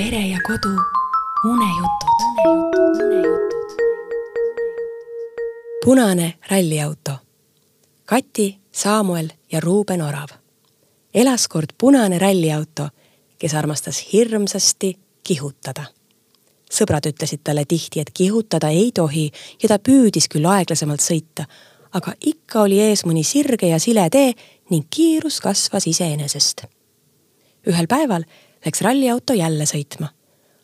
pere ja kodu unejutud. punane ralliauto. Kati, Saamuel ja Ruuben Orav. elas kord punane ralliauto, kes armastas hirmsasti kihutada. sõbrad ütlesid talle tihti, et kihutada ei tohi ja ta püüdis küll aeglasemalt sõita, aga ikka oli ees mõni sirge ja sile tee ning kiirus kasvas iseenesest. ühel päeval läks ralliauto jälle sõitma.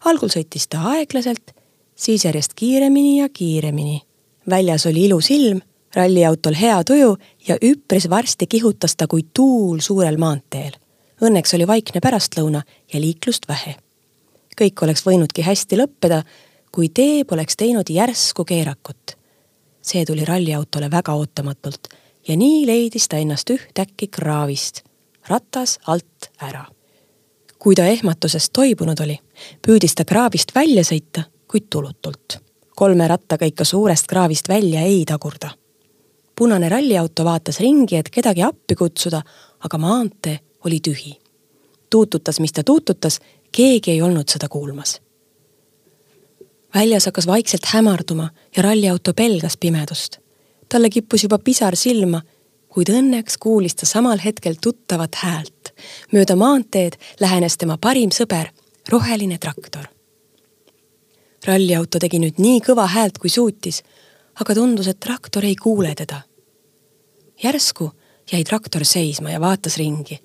algul sõitis ta aeglaselt, siis järjest kiiremini ja kiiremini. väljas oli ilus ilm, ralliautol hea tuju ja üpris varsti kihutas ta kui tuul suurel maanteel. Õnneks oli vaikne pärastlõuna ja liiklust vähe. kõik oleks võinudki hästi lõppeda, kui tee poleks teinud järsku keerakut. see tuli ralliautole väga ootamatult ja nii leidis ta ennast ühtäkki kraavist, ratas alt ära kui ta ehmatusest toibunud oli, püüdis ta kraavist välja sõita, kuid tulutult. kolme rattaga ikka suurest kraavist välja ei tagurda. punane ralliauto vaatas ringi, et kedagi appi kutsuda, aga maantee oli tühi. tuututas, mis ta tuututas, keegi ei olnud seda kuulmas. väljas hakkas vaikselt hämarduma ja ralliauto pelgas pimedust. talle kippus juba pisar silma, kuid õnneks kuulis ta samal hetkel tuttavat häält mööda maanteed lähenes tema parim sõber, roheline traktor. ralliauto tegi nüüd nii kõva häält, kui suutis, aga tundus, et traktor ei kuule teda. järsku jäi traktor seisma ja vaatas ringi.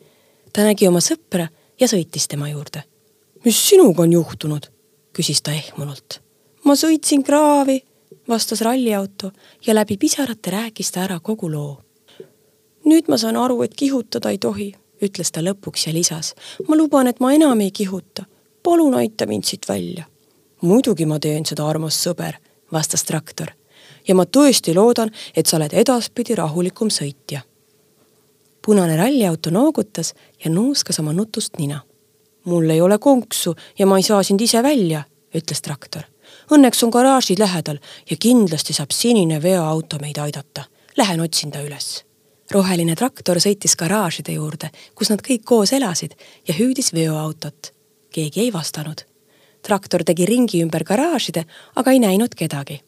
ta nägi oma sõpra ja sõitis tema juurde. mis sinuga on juhtunud? küsis ta ehmunult. ma sõitsin kraavi, vastas ralliauto ja läbi pisarate rääkis ta ära kogu loo. nüüd ma saan aru, et kihutada ei tohi ütles ta lõpuks ja lisas. ma luban, et ma enam ei kihuta. palun aita mind siit välja. muidugi ma teen seda, armas sõber, vastas traktor. ja ma tõesti loodan, et sa oled edaspidi rahulikum sõitja. punane ralliauto noogutas ja nuuskas oma nutust nina. mul ei ole konksu ja ma ei saa sind ise välja, ütles traktor. Õnneks on garaažid lähedal ja kindlasti saab sinine veoauto meid aidata. Lähen otsin ta üles roheline traktor sõitis garaažide juurde, kus nad kõik koos elasid ja hüüdis veoautot. keegi ei vastanud. traktor tegi ringi ümber garaažide, aga ei näinud kedagi.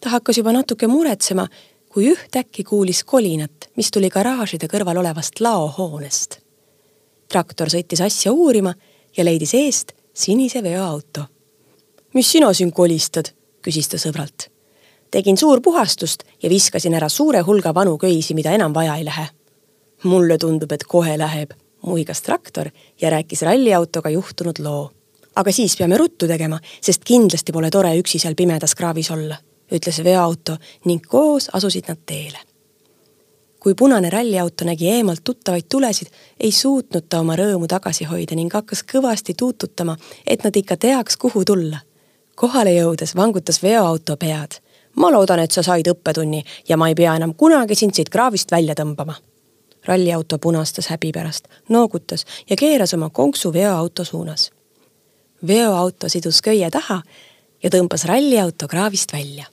ta hakkas juba natuke muretsema, kui ühtäkki kuulis kolinat, mis tuli garaažide kõrval olevast laohoonest. traktor sõitis asja uurima ja leidis eest sinise veoauto. mis sina siin kolistad? küsis ta sõbralt tegin suurpuhastust ja viskasin ära suure hulga vanu köisi, mida enam vaja ei lähe. mulle tundub, et kohe läheb, muigas traktor ja rääkis ralliautoga juhtunud loo. aga siis peame ruttu tegema, sest kindlasti pole tore üksi seal pimedas kraavis olla, ütles veoauto ning koos asusid nad teele. kui punane ralliauto nägi eemalt tuttavaid tulesid, ei suutnud ta oma rõõmu tagasi hoida ning hakkas kõvasti tuututama, et nad ikka teaks, kuhu tulla kohale jõudes vangutas veoauto pead ma loodan, et sa said õppetunni ja ma ei pea enam kunagi sind siit kraavist välja tõmbama. ralliauto punastas häbi pärast, noogutas ja keeras oma konksu veoauto suunas. veoauto sidus köie taha ja tõmbas ralliauto kraavist välja.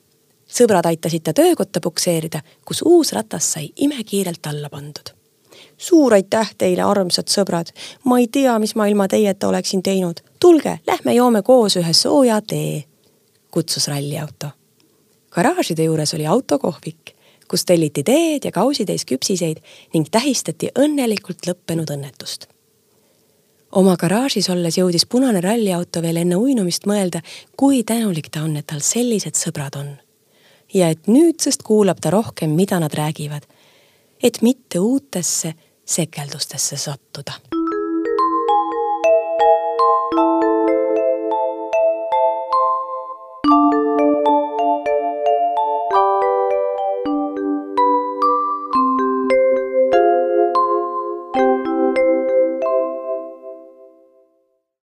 sõbrad aitasid ta töökotta pukseerida, kus uus ratas sai imekiirelt alla pandud. suur aitäh teile, armsad sõbrad, ma ei tea, mis ma ilma teieta oleksin teinud. tulge, lähme joome koos ühe sooja tee, kutsus ralliauto garaažide juures oli autokohvik, kus telliti teed ja kausitäis küpsiseid ning tähistati õnnelikult lõppenud õnnetust. oma garaažis olles jõudis punane ralliauto veel enne uinumist mõelda, kui tänulik ta on, et tal sellised sõbrad on. ja et nüüdsest kuulab ta rohkem, mida nad räägivad, et mitte uutesse sekeldustesse sattuda